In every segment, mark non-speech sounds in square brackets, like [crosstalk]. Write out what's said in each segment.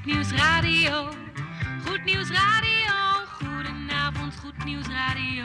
Goed Nieuws Radio. Goed Nieuws Radio. Goedenavond, Goed Nieuws Radio.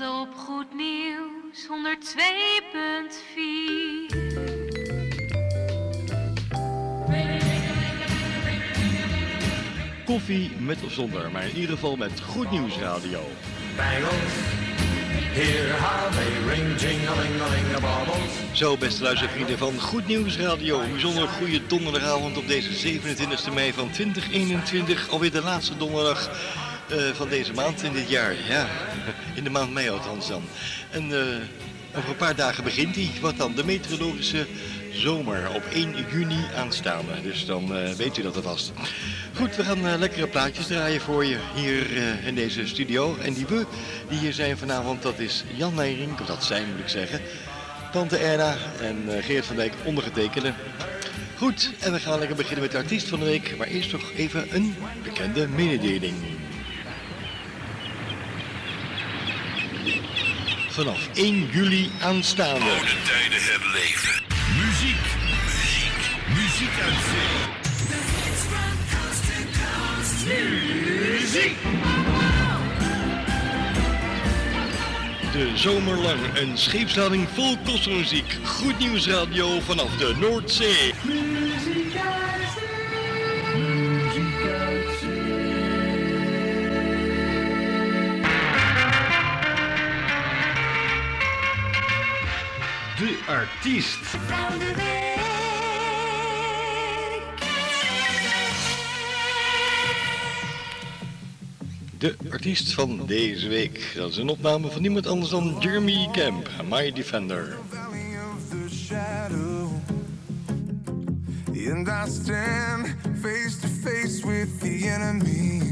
Op Goed Nieuws 102.4. Koffie met of zonder, maar in ieder geval met Goed Nieuws Radio. Bangles, hear how they ring. Zo, beste luistervrienden van Goed Nieuws Radio. Een bijzonder goede donderdagavond op deze 27e mei van 2021. Alweer de laatste donderdag van deze maand in dit jaar. Ja, in de maand mei althans dan. En eh, over een paar dagen begint die. Wat dan? De meteorologische zomer op 1 juni aanstaande. Dus dan eh, weet u dat alvast. Goed, we gaan eh, lekkere plaatjes draaien voor je hier eh, in deze studio. En die we die hier zijn vanavond, dat is Jan Meijering, of dat zijn moet ik zeggen. Tante Erna en eh, Geert van Dijk ondergetekende. Goed, en we gaan lekker beginnen met de artiest van de week. Maar eerst nog even een bekende mededeling. Vanaf 1 juli aanstaande. Oude tijden herleven. Muziek, muziek, muziek uit zee. Muziek! De zomerlang een scheepslading vol kostmuziek. Goed nieuws radio vanaf de Noordzee. De artiest. De artiest van deze week. Dat is een opname van niemand anders dan Jeremy Camp, My Defender. And I stand face to face with the enemy.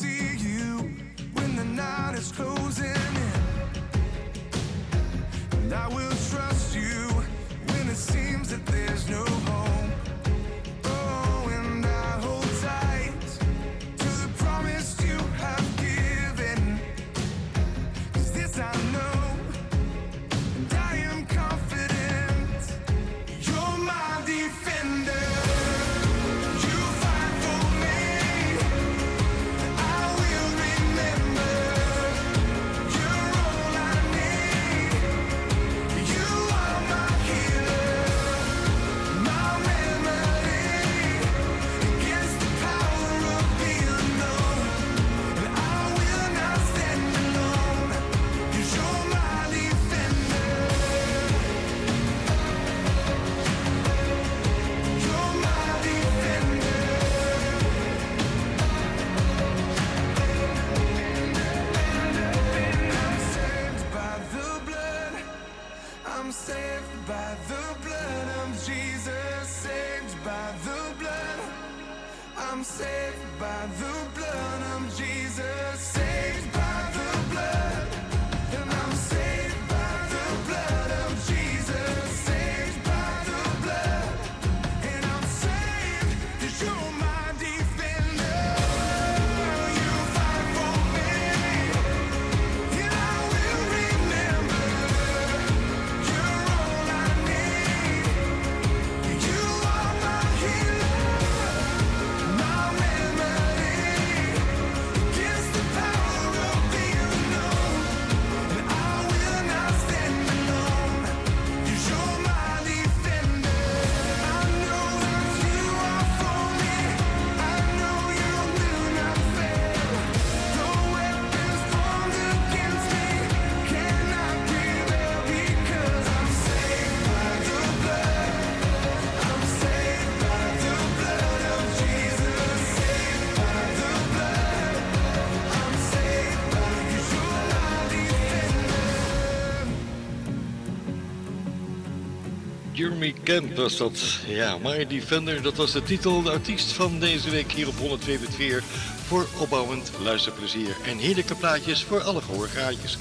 Camp was dat. Ja, My Defender, dat was de titel. De artiest van deze week hier op 102.4 voor opbouwend luisterplezier. En heerlijke plaatjes voor alle gehoorgaatjes.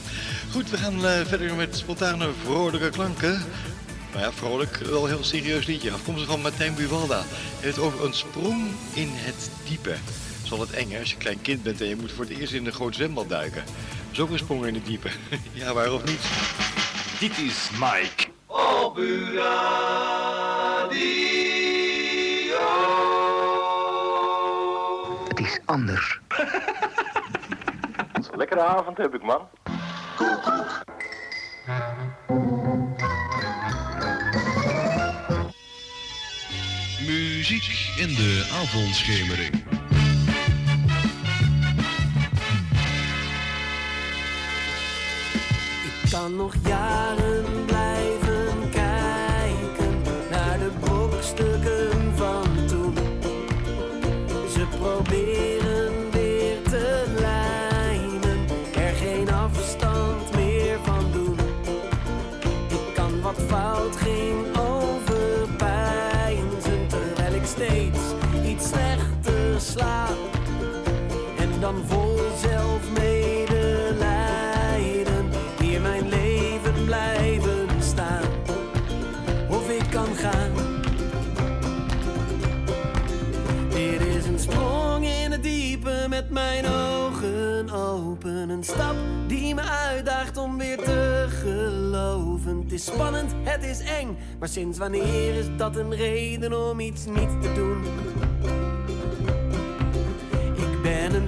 Goed, we gaan eh, verder met spontane vrolijke klanken. Maar ja, vrolijk, wel heel serieus liedje. Afkomstig van Martijn Buwalda. Het over een sprong in het diepe. Dat is het eng als je klein kind bent en je moet voor het eerst in een groot zwembad duiken. Dat ook een sprong in het diepe. [laughs] ja, waar of niet? Dit is Mike. Het is anders. [laughs] Lekkere avond heb ik, man. Muziek in de avondschemering. Ik kan nog jaren En dan vol zelfmedelijden hier mijn leven blijven staan. Of ik kan gaan. Dit is een sprong in het diepe met mijn ogen open. Een stap die me uitdaagt om weer te geloven. Het is spannend, het is eng, maar sinds wanneer is dat een reden om iets niet te doen?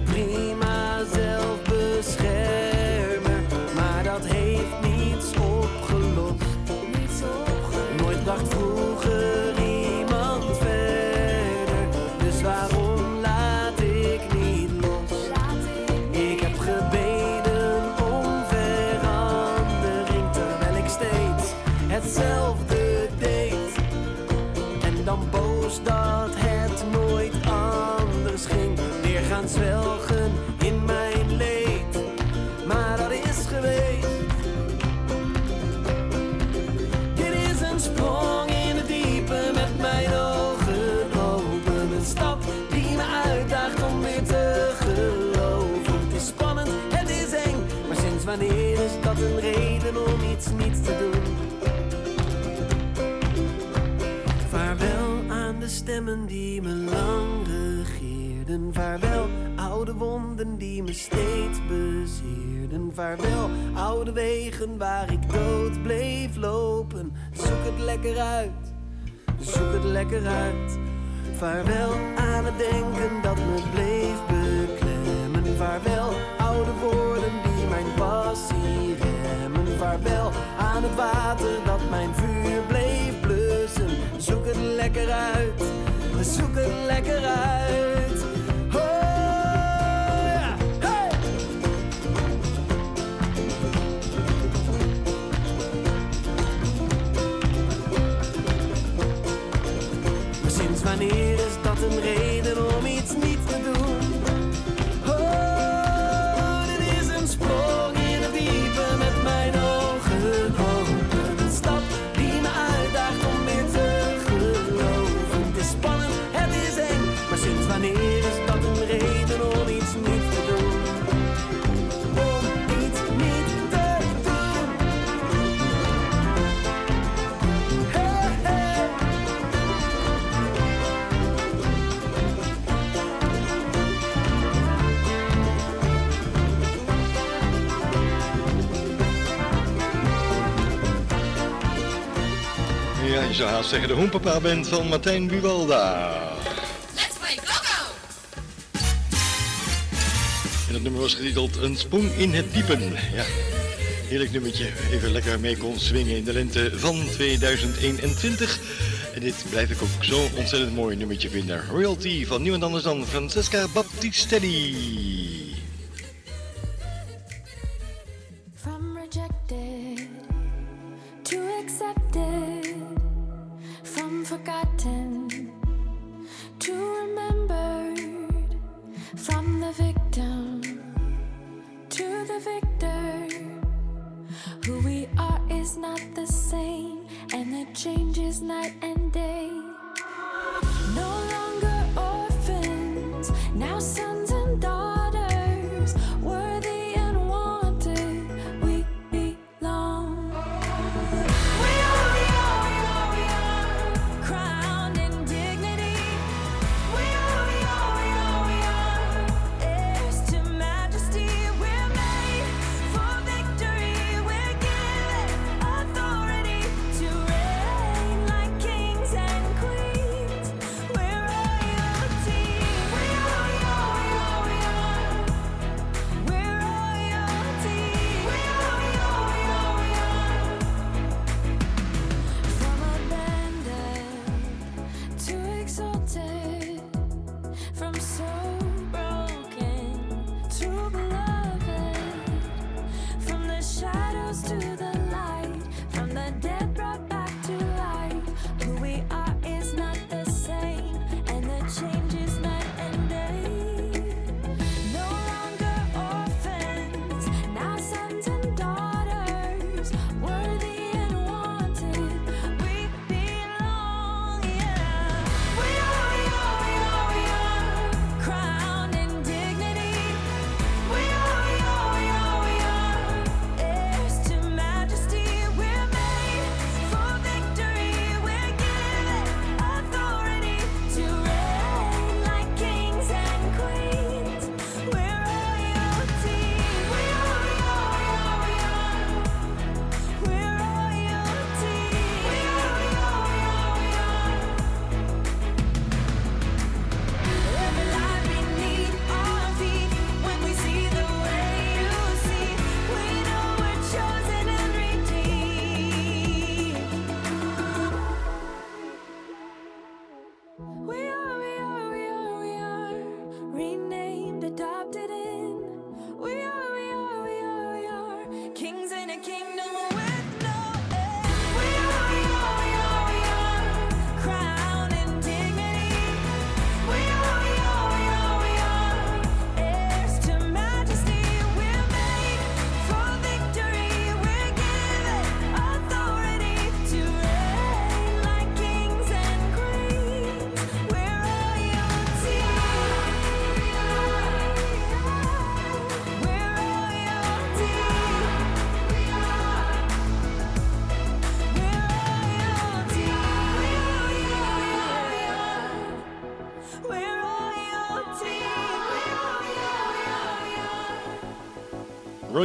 Prima zelfbeschermer, maar dat heeft niets opgelost. Nooit bracht vroeger die me lang regeerden. Vaarwel oude wonden die me steeds bezeerden. Vaarwel oude wegen waar ik dood bleef lopen. Zoek het lekker uit, zoek het lekker uit. Vaarwel aan het denken dat me bleef beklemmen. Vaarwel oude woorden zoek het lekker uit. Je zou haast zeggen de hoenpapa bent van Martijn Buwalda. Let's play go-go! En het nummer was getiteld Een sprong in het diepen. Ja, heerlijk nummertje. Even lekker mee kon swingen in de lente van 2021. En dit blijf ik ook zo ontzettend mooi nummertje vinden. Royalty van niemand anders dan Francesca Baptistelli. this night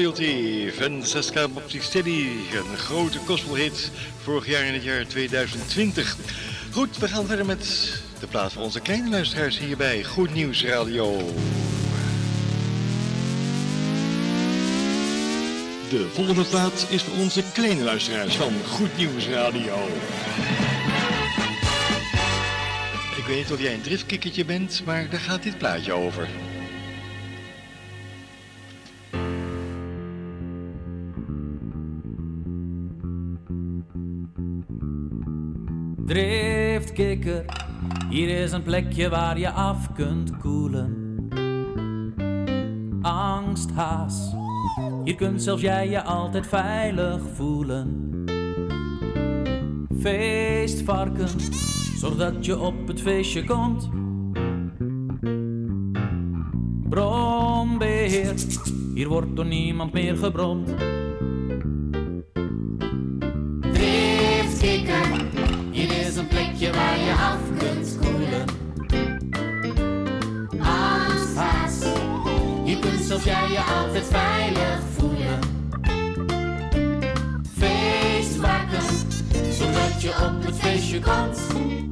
Van Saskia Steady. Een grote gospelhit vorig jaar in het jaar 2020. Goed, we gaan verder met de plaats voor onze kleine luisteraars hier bij Goed Nieuws Radio. De volgende plaat is voor onze kleine luisteraars van Goed Nieuws Radio. Ik weet niet of jij een driftkikkertje bent, maar daar gaat dit plaatje over. driftkikker. Hier is een plekje waar je af kunt koelen. Angsthaas, hier kunt zelfs jij je altijd veilig voelen. Feestvarken, zorg dat je op het feestje komt. Brombeheer, hier wordt door niemand meer gebromd. Af alsof jij je altijd veilig voelen. Feest maken, zodat je op het feestje komt.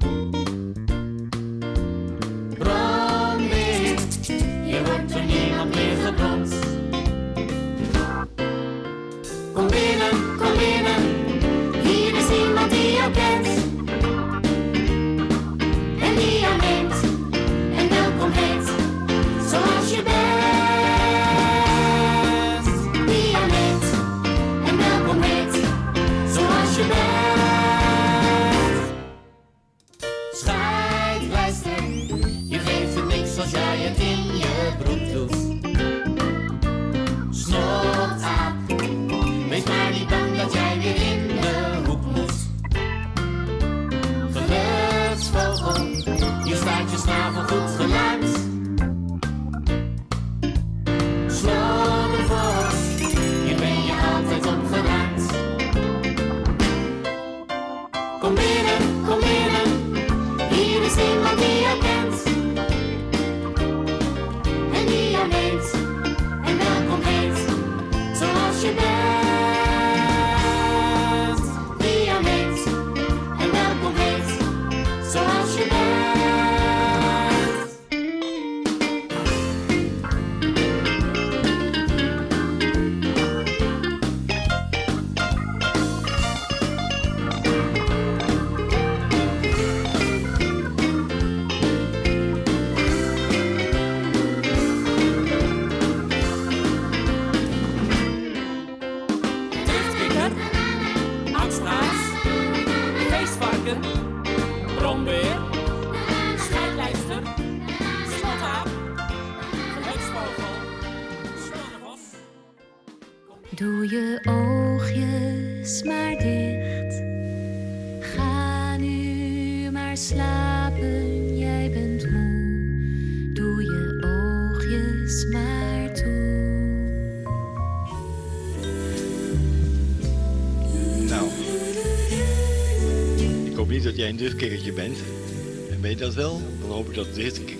It's.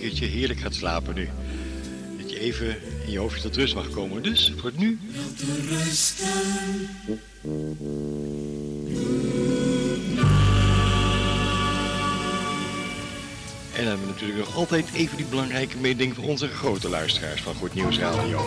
dat je heerlijk gaat slapen nu. Dat je even in je hoofdje tot rust mag komen. Dus voor het nu. En dan hebben we natuurlijk nog altijd even die belangrijke mededeling van onze grote luisteraars van Goed Nieuws Radio.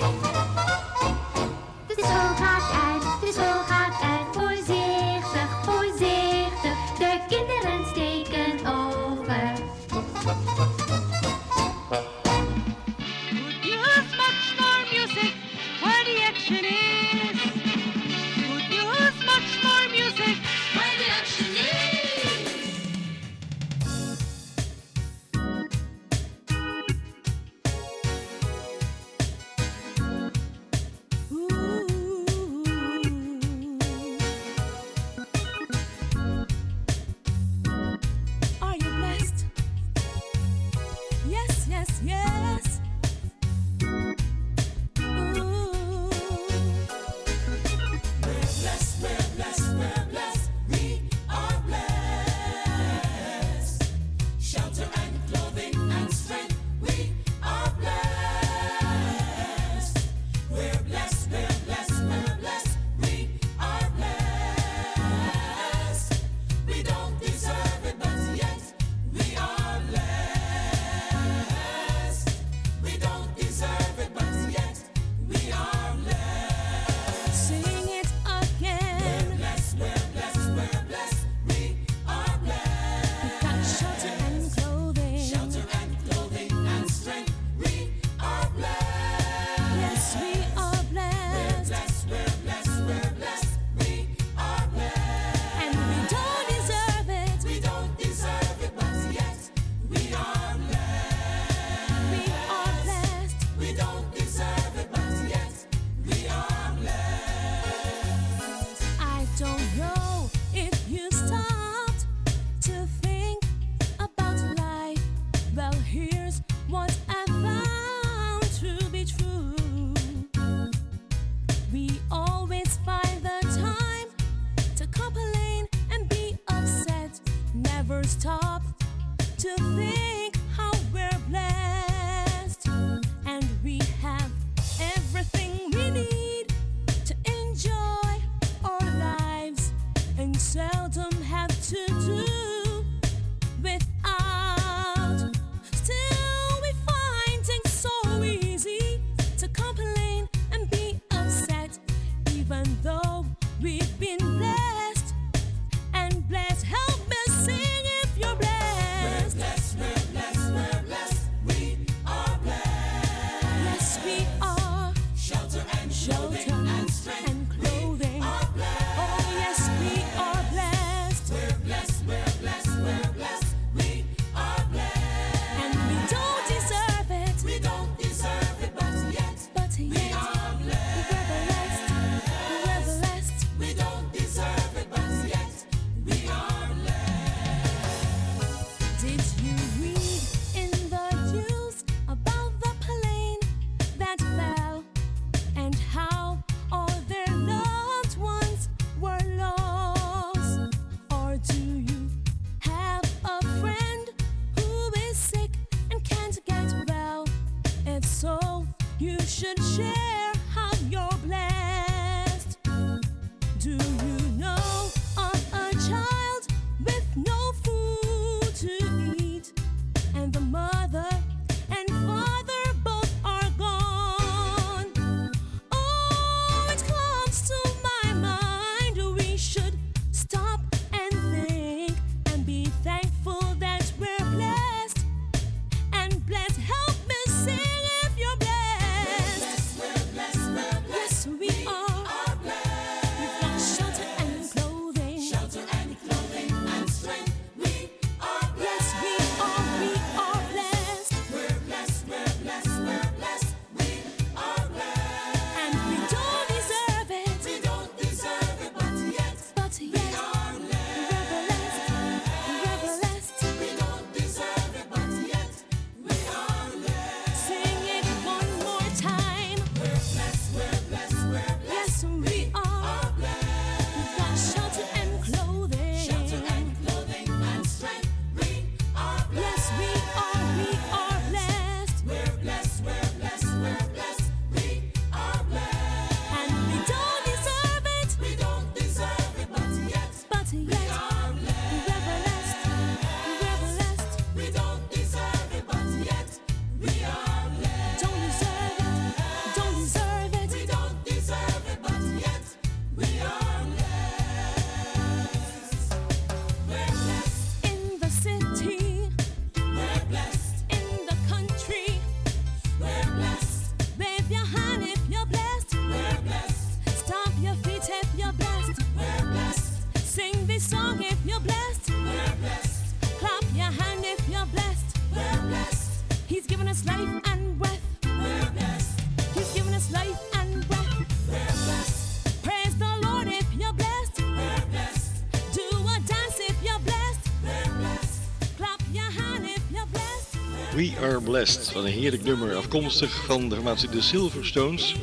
We Are Blessed. Wat een heerlijk nummer, afkomstig van de formatie de Silverstones.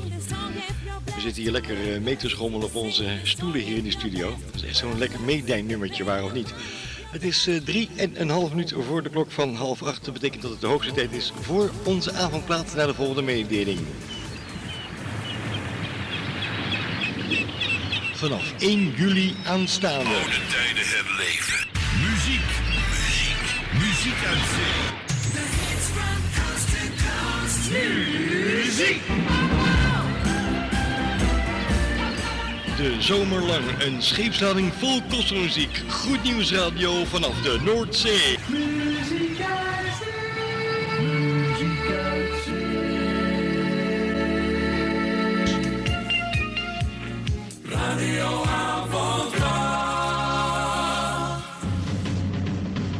We zitten hier lekker eh, mee te schommelen op onze stoelen hier in de studio. Dat is echt zo'n lekker meedijnnummertje, waar of niet. Het is eh, drie en een half minuut voor de klok van half acht. Dat betekent dat het de hoogste tijd is voor onze avondplaat naar de volgende mededeling. Vanaf 1 juli aanstaande. Tijden herleven. Muziek, muziek, muziek uit zee. Muziek! De zomerlang een scheepslading vol kostenmuziek. Goed nieuws radio vanaf de Noordzee.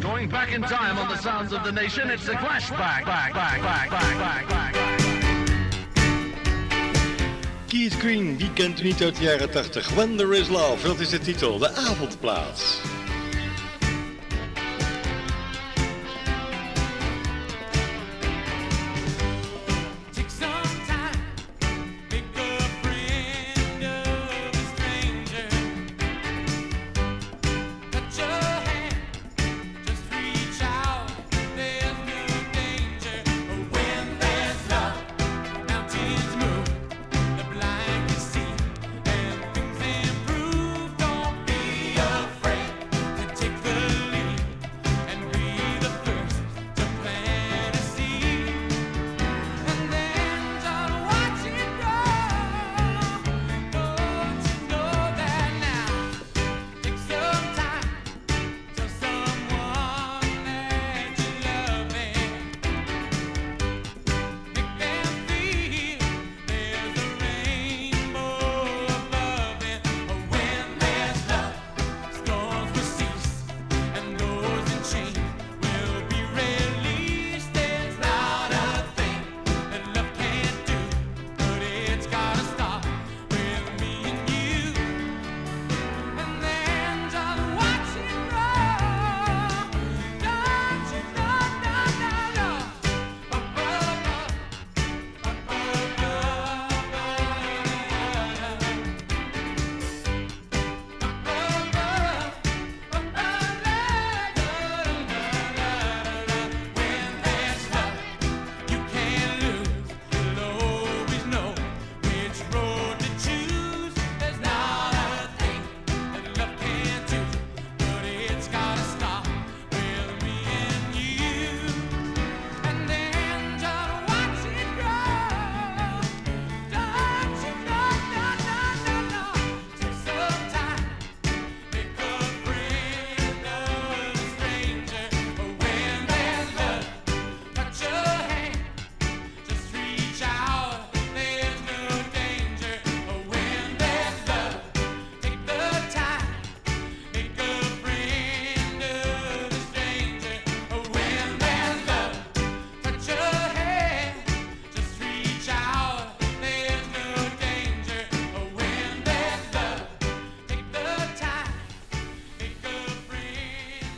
Going back in time on the sounds of the nation, it's the flashback. Back, back, back, back, back, back. Keith Green, wie kent u niet uit de jaren 80? When There Is Love, dat is de titel, de avondplaats.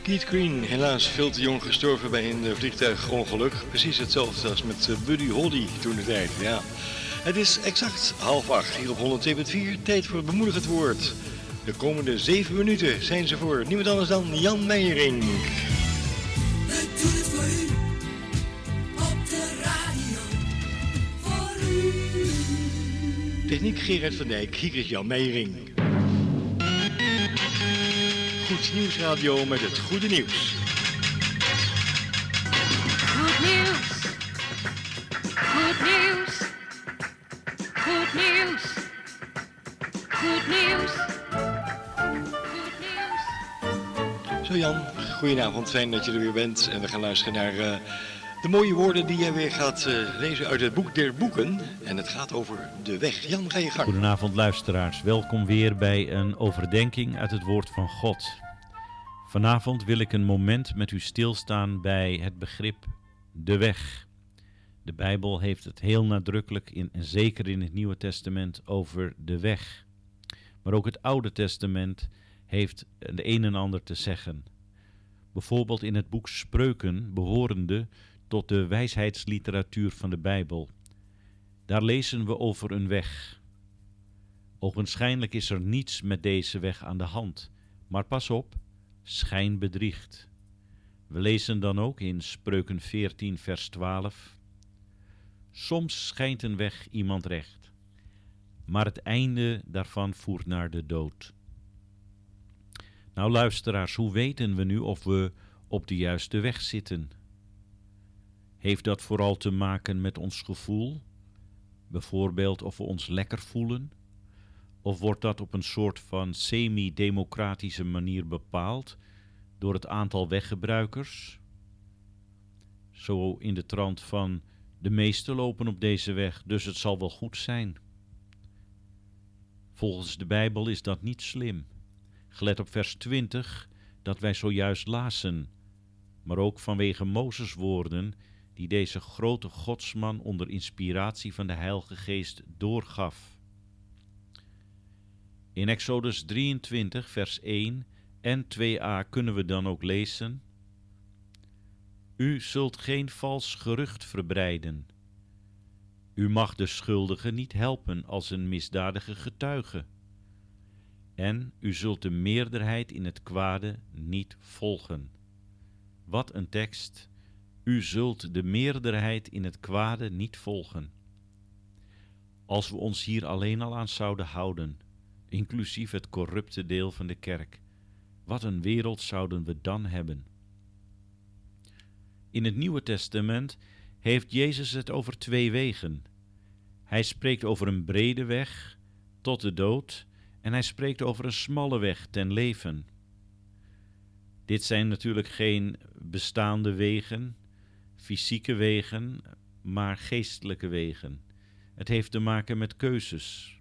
Keith Green, helaas veel te jong gestorven bij een eh, vliegtuigongeluk. Precies hetzelfde als met eh, Buddy Holly toen de tijd, ja. Het is exact half acht hier op 102.4. Tijd voor het bemoedigend woord. De komende zeven minuten zijn ze voor niemand anders dan Jan Meijering. We doen het voor u. Op de radio. Voor u. Techniek Gerard van Dijk, hier is Jan Meijering. Goed Nieuws Radio met het goede nieuws. Goed nieuws. Goed nieuws. Goed nieuws. Goed nieuws. Goed nieuws. Zo Jan, goedenavond, fijn dat je er weer bent. En we gaan luisteren naar eh, de mooie woorden die jij weer gaat eh, lezen uit het boek der boeken. En het gaat over de weg. Jan, ga je gang. Goedenavond luisteraars, welkom weer bij een overdenking uit het woord van God. Vanavond wil ik een moment met u stilstaan bij het begrip de weg. De Bijbel heeft het heel nadrukkelijk, in, en zeker in het Nieuwe Testament, over de weg. Maar ook het Oude Testament heeft de een en ander te zeggen. Bijvoorbeeld in het boek Spreuken behorende tot de wijsheidsliteratuur van de Bijbel. Daar lezen we over een weg. Ogenschijnlijk is er niets met deze weg aan de hand, maar pas op, schijn bedriegt. We lezen dan ook in Spreuken 14, vers 12. Soms schijnt een weg iemand recht, maar het einde daarvan voert naar de dood. Nou luisteraars, hoe weten we nu of we op de juiste weg zitten? Heeft dat vooral te maken met ons gevoel? Bijvoorbeeld of we ons lekker voelen? Of wordt dat op een soort van semi-democratische manier bepaald door het aantal weggebruikers? Zo in de trant van de meesten lopen op deze weg, dus het zal wel goed zijn. Volgens de Bijbel is dat niet slim. Gelet op vers 20 dat wij zojuist lazen, maar ook vanwege Mozes woorden die deze grote godsman onder inspiratie van de Heilige Geest doorgaf. In Exodus 23, vers 1 en 2a kunnen we dan ook lezen: U zult geen vals gerucht verbreiden. U mag de schuldige niet helpen als een misdadige getuige. En u zult de meerderheid in het kwade niet volgen. Wat een tekst! U zult de meerderheid in het kwade niet volgen. Als we ons hier alleen al aan zouden houden, inclusief het corrupte deel van de kerk, wat een wereld zouden we dan hebben? In het Nieuwe Testament heeft Jezus het over twee wegen. Hij spreekt over een brede weg tot de dood en hij spreekt over een smalle weg ten leven. Dit zijn natuurlijk geen bestaande wegen, fysieke wegen, maar geestelijke wegen. Het heeft te maken met keuzes.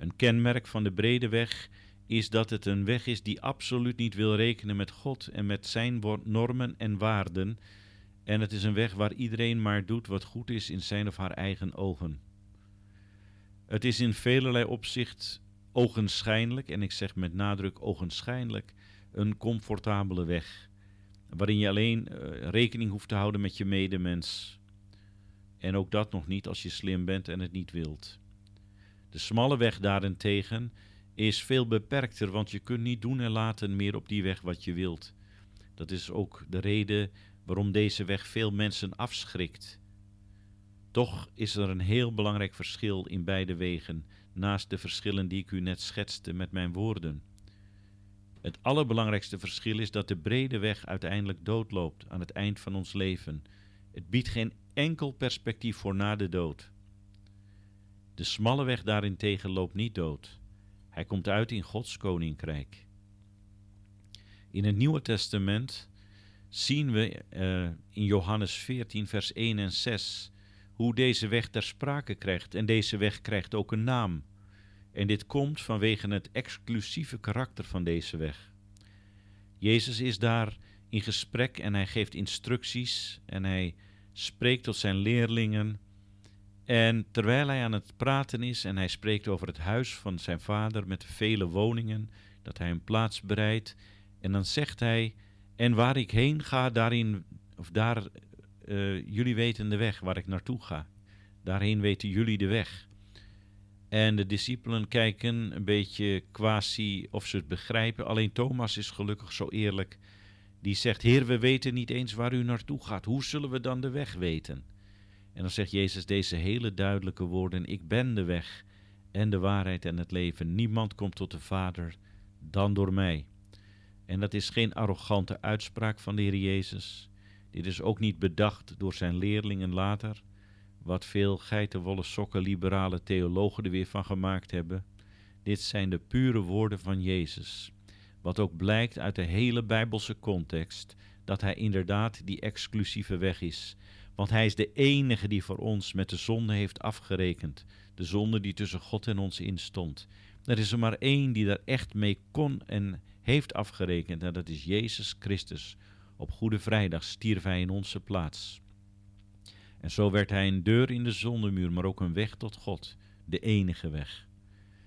Een kenmerk van de brede weg is dat het een weg is die absoluut niet wil rekenen met God en met zijn normen en waarden. En het is een weg waar iedereen maar doet wat goed is in zijn of haar eigen ogen. Het is in velelei opzicht ogenschijnlijk, en ik zeg met nadruk ogenschijnlijk, een comfortabele weg, waarin je alleen uh, rekening hoeft te houden met je medemens. En ook dat nog niet als je slim bent en het niet wilt. De smalle weg daarentegen is veel beperkter, want je kunt niet doen en laten meer op die weg wat je wilt. Dat is ook de reden waarom deze weg veel mensen afschrikt. Toch is er een heel belangrijk verschil in beide wegen, naast de verschillen die ik u net schetste met mijn woorden. Het allerbelangrijkste verschil is dat de brede weg uiteindelijk doodloopt aan het eind van ons leven. Het biedt geen enkel perspectief voor na de dood. De smalle weg daarentegen loopt niet dood. Hij komt uit in Gods koninkrijk. In het Nieuwe Testament zien we uh, in Johannes 14, vers 1 en 6 hoe deze weg ter sprake krijgt. En deze weg krijgt ook een naam. En dit komt vanwege het exclusieve karakter van deze weg. Jezus is daar in gesprek en hij geeft instructies en hij spreekt tot zijn leerlingen. En terwijl hij aan het praten is en hij spreekt over het huis van zijn vader met vele woningen, dat hij een plaats bereidt, en dan zegt hij: En waar ik heen ga, daarin, of daar, uh, jullie weten de weg waar ik naartoe ga. Daarheen weten jullie de weg. En de discipelen kijken een beetje quasi of ze het begrijpen. Alleen Thomas is gelukkig zo eerlijk. Die zegt: Heer, we weten niet eens waar u naartoe gaat. Hoe zullen we dan de weg weten? En dan zegt Jezus deze hele duidelijke woorden: Ik ben de weg en de waarheid en het leven. Niemand komt tot de Vader dan door mij. En dat is geen arrogante uitspraak van de Heer Jezus. Dit is ook niet bedacht door zijn leerlingen later, wat veel geitenwolle sokken liberale theologen er weer van gemaakt hebben. Dit zijn de pure woorden van Jezus. Wat ook blijkt uit de hele Bijbelse context, dat hij inderdaad die exclusieve weg is want hij is de enige die voor ons met de zonde heeft afgerekend. De zonde die tussen God en ons instond. Er is er maar één die daar echt mee kon en heeft afgerekend. En dat is Jezus Christus. Op Goede Vrijdag stierf hij in onze plaats. En zo werd hij een deur in de zondemuur, maar ook een weg tot God. De enige weg.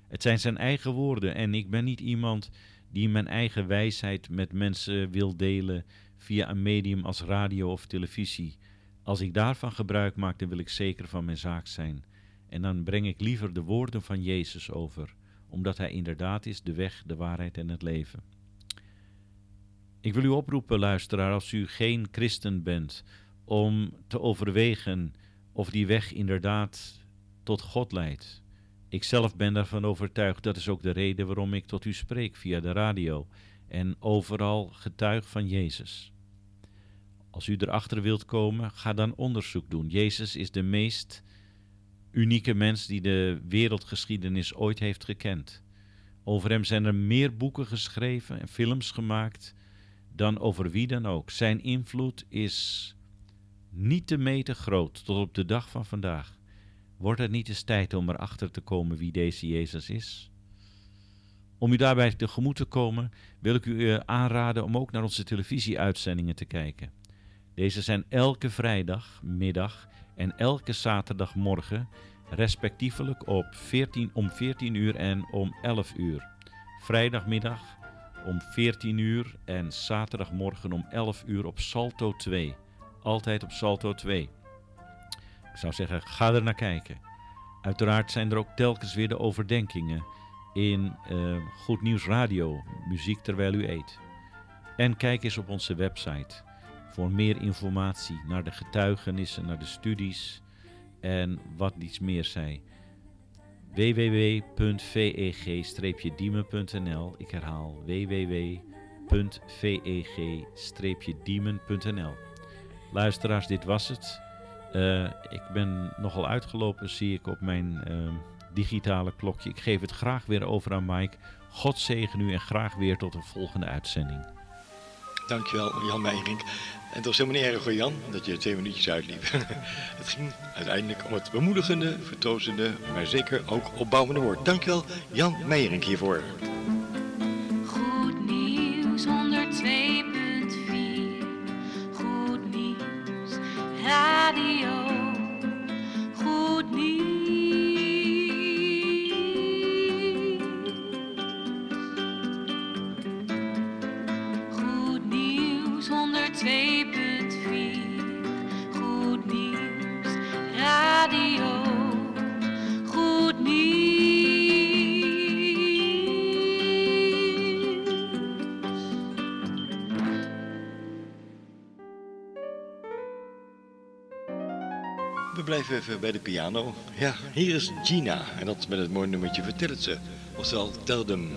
Het zijn zijn eigen woorden en ik ben niet iemand die mijn eigen wijsheid met mensen wil delen via een medium als radio of televisie. Als ik daarvan gebruik maak, dan wil ik zeker van mijn zaak zijn. En dan breng ik liever de woorden van Jezus over, omdat Hij inderdaad is de weg, de waarheid en het leven. Ik wil u oproepen, luisteraar, als u geen christen bent, om te overwegen of die weg inderdaad tot God leidt. Ik zelf ben daarvan overtuigd. Dat is ook de reden waarom ik tot u spreek via de radio en overal getuig van Jezus. Als u erachter wilt komen, ga dan onderzoek doen. Jezus is de meest unieke mens die de wereldgeschiedenis ooit heeft gekend. Over hem zijn er meer boeken geschreven en films gemaakt dan over wie dan ook. Zijn invloed is niet te meten groot tot op de dag van vandaag. Wordt het niet eens tijd om erachter te komen wie deze Jezus is? Om u daarbij tegemoet te komen, wil ik u eh, aanraden om ook naar onze televisieuitzendingen te kijken. Deze zijn elke vrijdagmiddag en elke zaterdagmorgen, respectievelijk op 14, om 14 uur en om 11 uur. Vrijdagmiddag om 14 uur en zaterdagmorgen om 11 uur op Salto 2. Altijd op Salto 2. Ik zou zeggen, ga er naar kijken. Uiteraard zijn er ook telkens weer de overdenkingen in eh, Goed Nieuws Radio, muziek terwijl u eet. En kijk eens op onze website voor meer informatie naar de getuigenissen, naar de studies en wat iets meer zij. www.veg-diemen.nl Ik herhaal www.veg-diemen.nl Luisteraars, dit was het. Eh, ik ben nogal uitgelopen, zie ik op mijn eh, digitale klokje. Ik geef het graag weer over aan Mike. God zegen u en graag weer tot een volgende uitzending. Dankjewel, Jan Meijering. En het was helemaal niet erg hoor, Jan, dat je twee minuutjes uitliep. [laughs] het ging uiteindelijk om het bemoedigende, vertroostende, maar zeker ook opbouwende woord. Dankjewel, Jan Meijering hiervoor. Goed nieuws 102.4. Goed nieuws radio. Goed nieuws. We blijven even bij de piano. Ja, hier is Gina. En dat met het mooie nummertje Vertel het ze. Oftewel, tel them.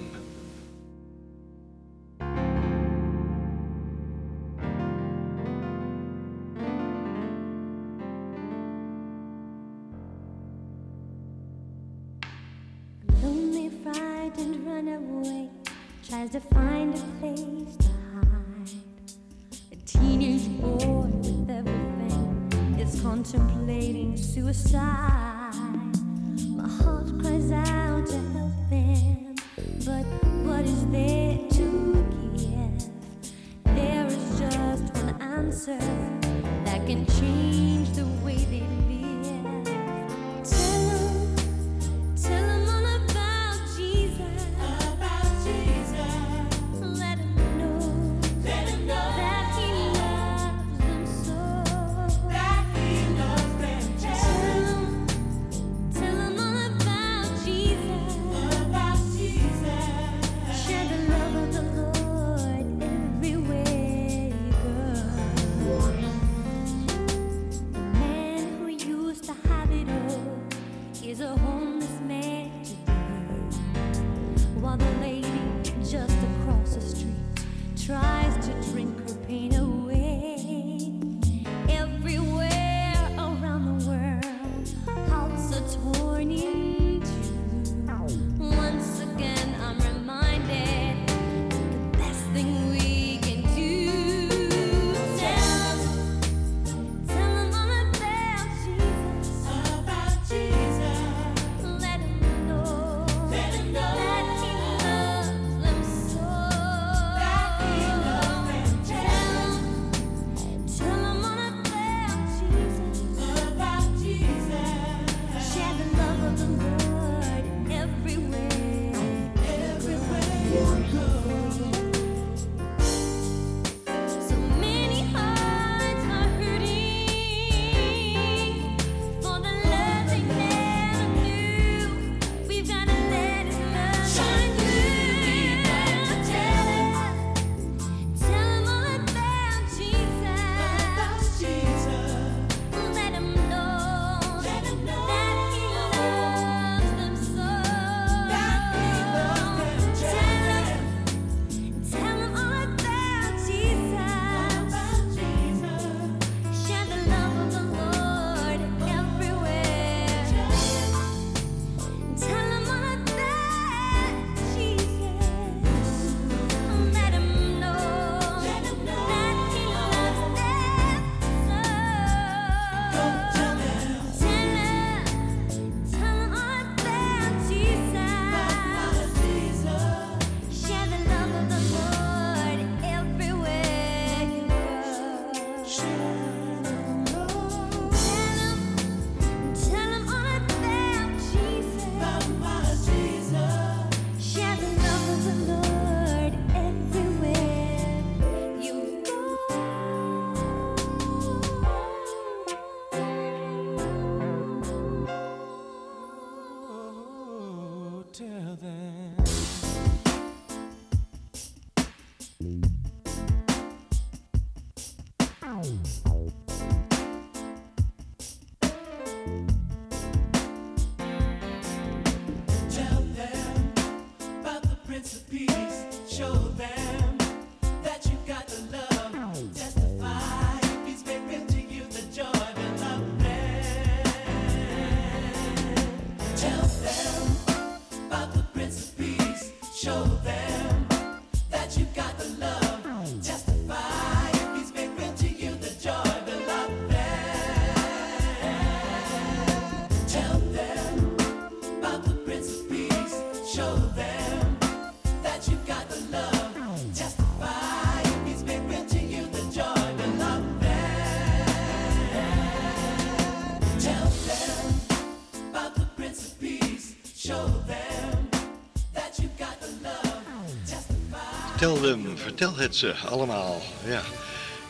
Vertel hem, vertel het ze allemaal. Ja.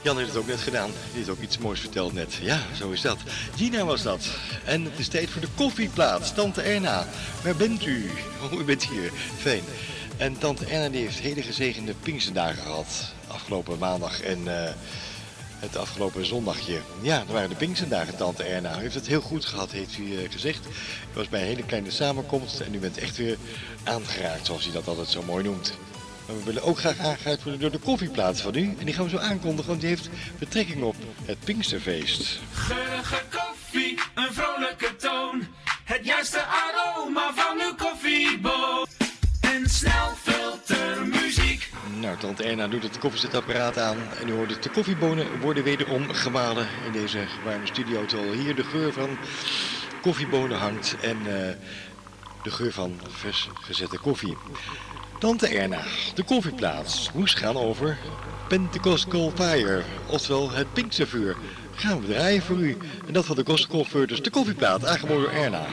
Jan heeft het ook net gedaan. Die heeft ook iets moois verteld net. Ja, zo is dat. Gina was dat. En het is tijd voor de koffieplaats. Tante Erna, waar bent u? [laughs] Oh, u bent hier. Fijn. En tante Erna die heeft hele gezegende Pinksterdagen gehad. Afgelopen maandag en eh, het afgelopen zondagje. Ja, er waren de Pinksterdagen, tante Erna. U heeft het heel goed gehad, heeft u eh, gezegd. U was bij een hele kleine samenkomst en u bent echt weer aangeraakt, zoals u dat altijd zo mooi noemt. Maar we willen ook graag aangeraakt worden door de koffieplaats van u. En die gaan we zo aankondigen, want die heeft betrekking op het Pinksterfeest. Geurige koffie, een vrolijke toon. Het juiste aroma van uw koffieboon. En snelfiltermuziek. Nou, tante Erna doet het koffiezetapparaat aan en u hoort het. De koffiebonen worden wederom gemalen in deze warme studio. Terwijl hier de geur van koffiebonen hangt en eh, de geur van vers gezette koffie. Tante Erna, de koffieplaats moest gaan over Pentecostal Fire, oftewel het Pinkstervuur. Gaan we draaien voor u. En dat van de Gospel Converters, de koffieplaat, aangeboden door Erna.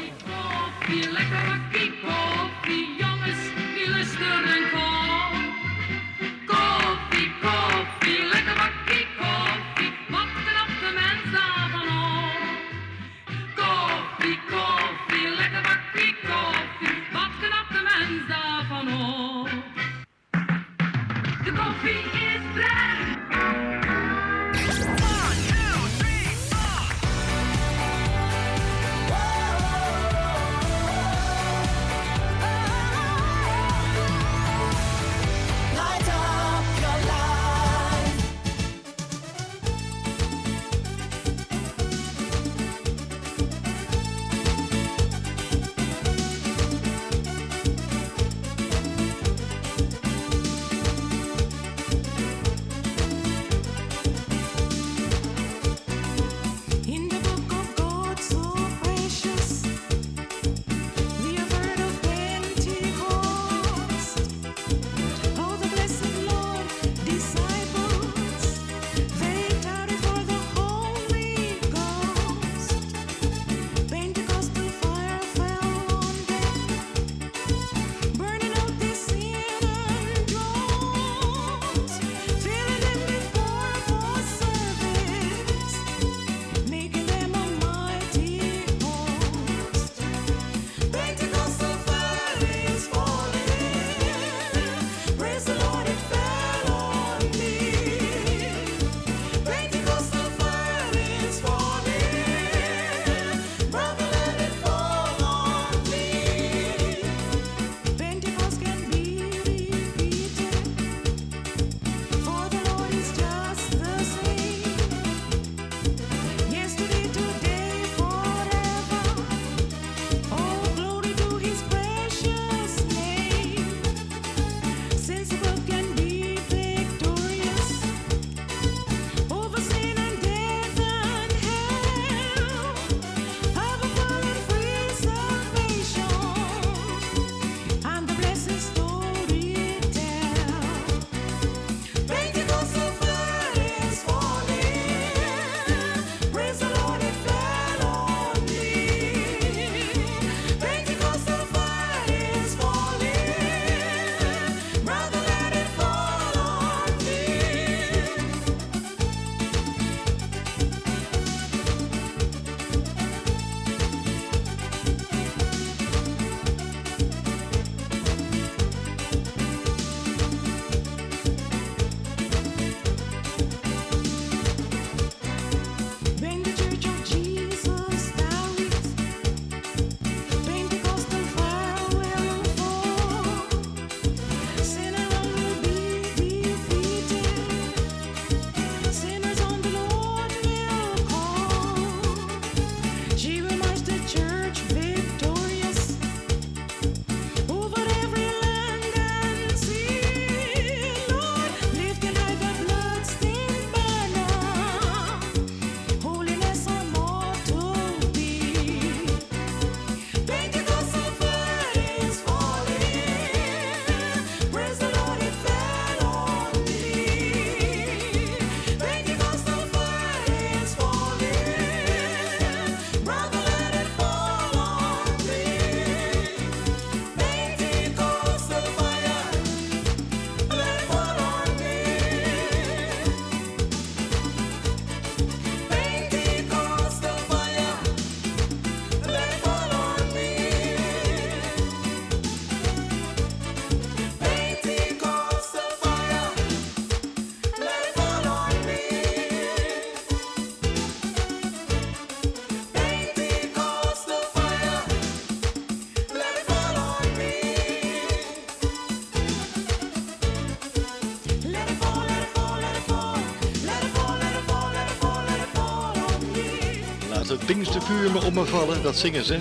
Pinkstervuur me op me vallen, dat zingen ze.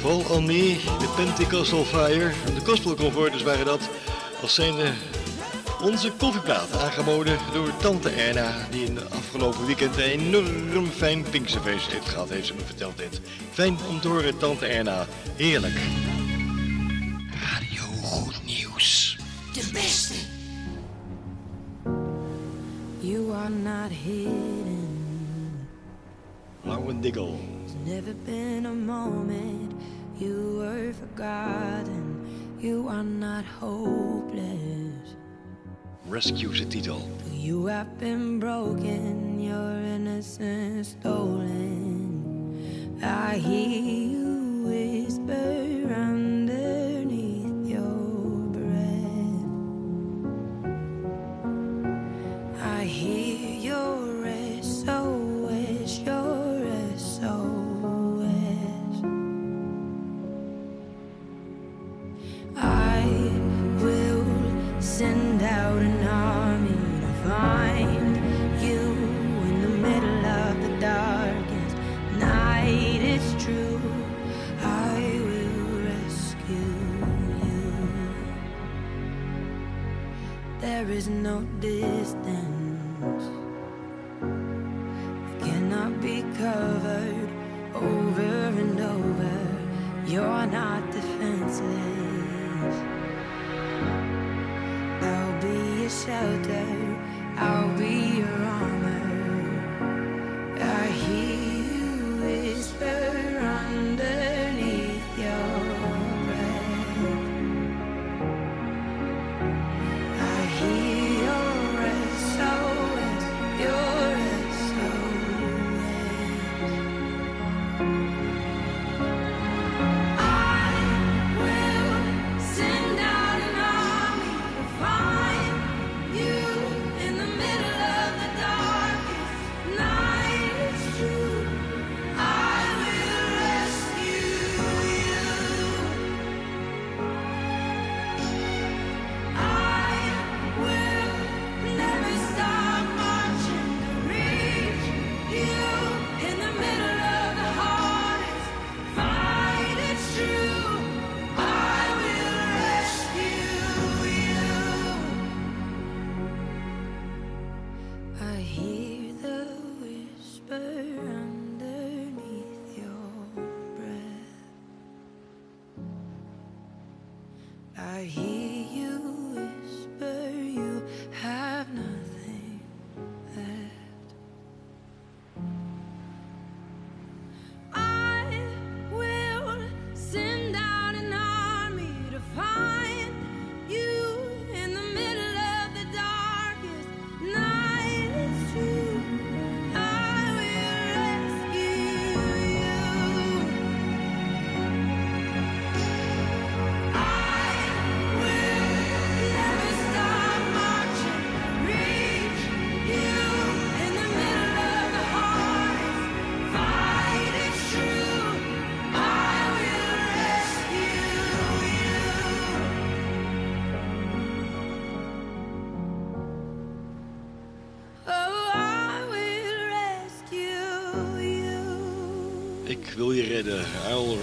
Fall on me, de Pentecostal Fire. En de Gospel Comforters waren dat. Als zijn de onze koffieplaat, aangeboden door tante Erna, die in de afgelopen weekend een enorm fijn Pinksterfeest heeft gehad, heeft ze me verteld dit. Fijn om te horen, tante Erna. Heerlijk. Radio Goed Nieuws. De beste. You are not hidden. Lauwen Diggle. There's never been a moment you were forgotten. You are not hopeless. Rescue de titel. You have been broken, your innocence stolen. I hear you whisper distance that cannot be covered over and over. You're not defenseless. I'll be your shelter.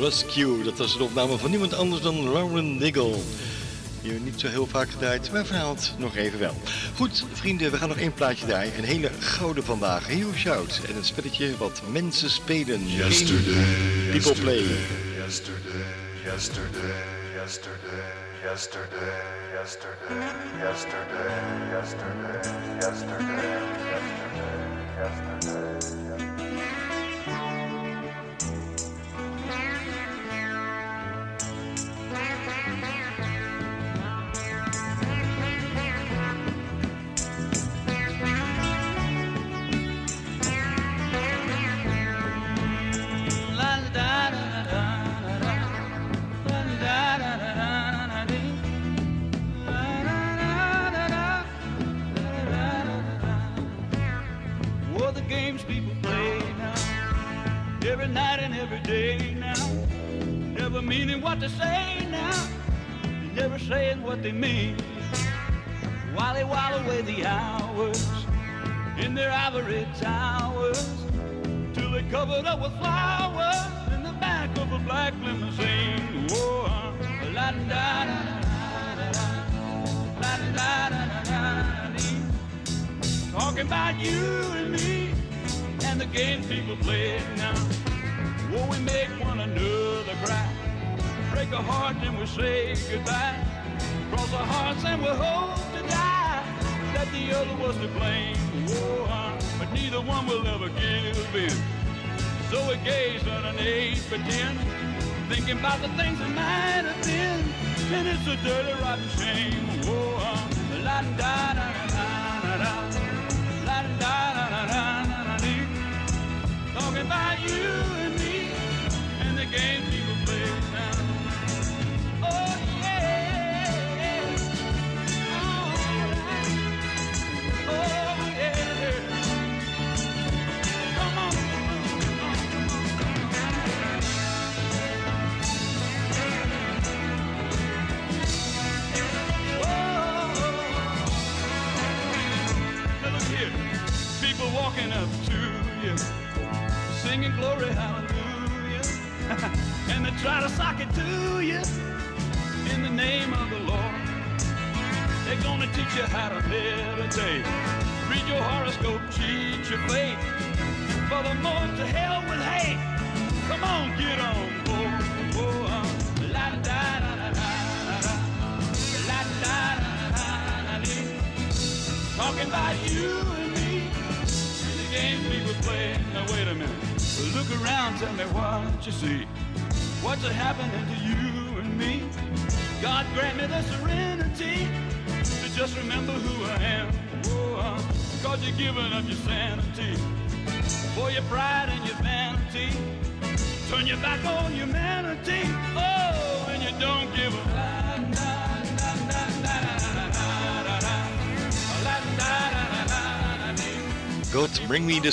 Rescue. Dat was een opname van niemand anders dan Lauren Diggle. Die niet zo heel vaak gedraaid, maar verhaalt nog even wel. Goed, vrienden, we gaan nog één plaatje draaien. Een hele gouden vandaag. Heel shout. En een spelletje wat mensen spelen. Yesterday, people play. Yesterday, yesterday, yesterday, yesterday, yesterday, yesterday, yesterday. yesterday.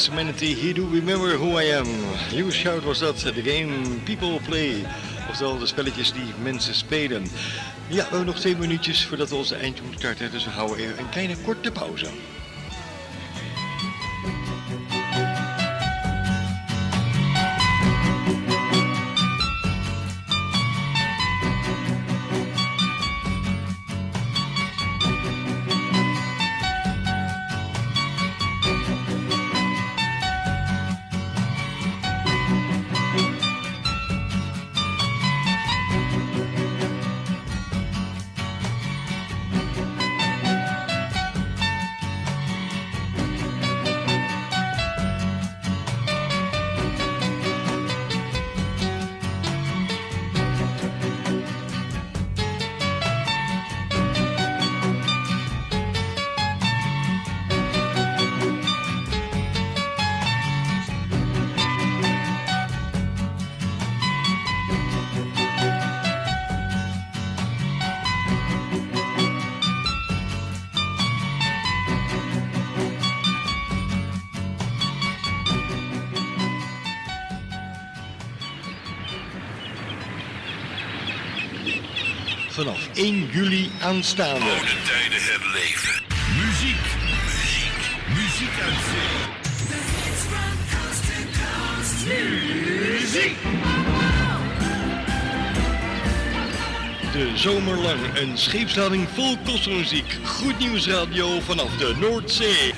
The serenity, he do remember who I am. Lewis Shout was dat, the game people play. Oftewel de spelletjes die mensen spelen. Ja, we hebben nog twee minuutjes voordat we onze eind moeten starten, dus we houden even een kleine korte pauze. 1 juli aanstaande. Oude tijden herleven. Muziek, muziek, muziek uit zee. Muziek. De zomerlang een scheepslading vol kostmuziek. Goed nieuws radio vanaf de Noordzee.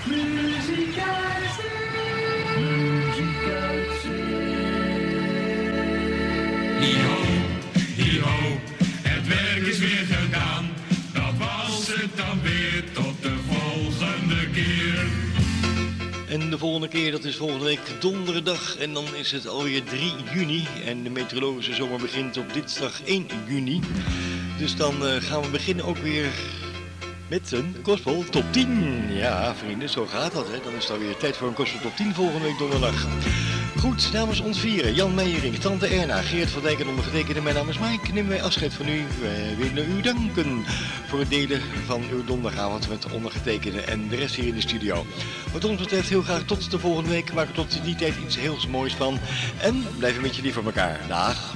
Is volgende week donderdag. En dan is het alweer 3 juni. En de meteorologische zomer begint op dinsdag 1 juni. Dus dan eh, gaan we beginnen ook weer met een Gospel Top 10. Ja, vrienden, zo gaat dat. Hè. Dan is het alweer tijd voor een Gospel Top 10 volgende week donderdag. Goed, namens ons vieren, Jan Meijering, Tante Erna, Geert van Dijk en ondergetekende, mijn naam is Mike, nemen wij afscheid van u. Wij willen u danken voor het delen van uw donderdagavond met de ondergetekende en de rest hier in de studio. Wat ons betreft heel graag tot de volgende week, maak er tot die tijd iets heel moois van en blijf een beetje lief voor elkaar. Dag!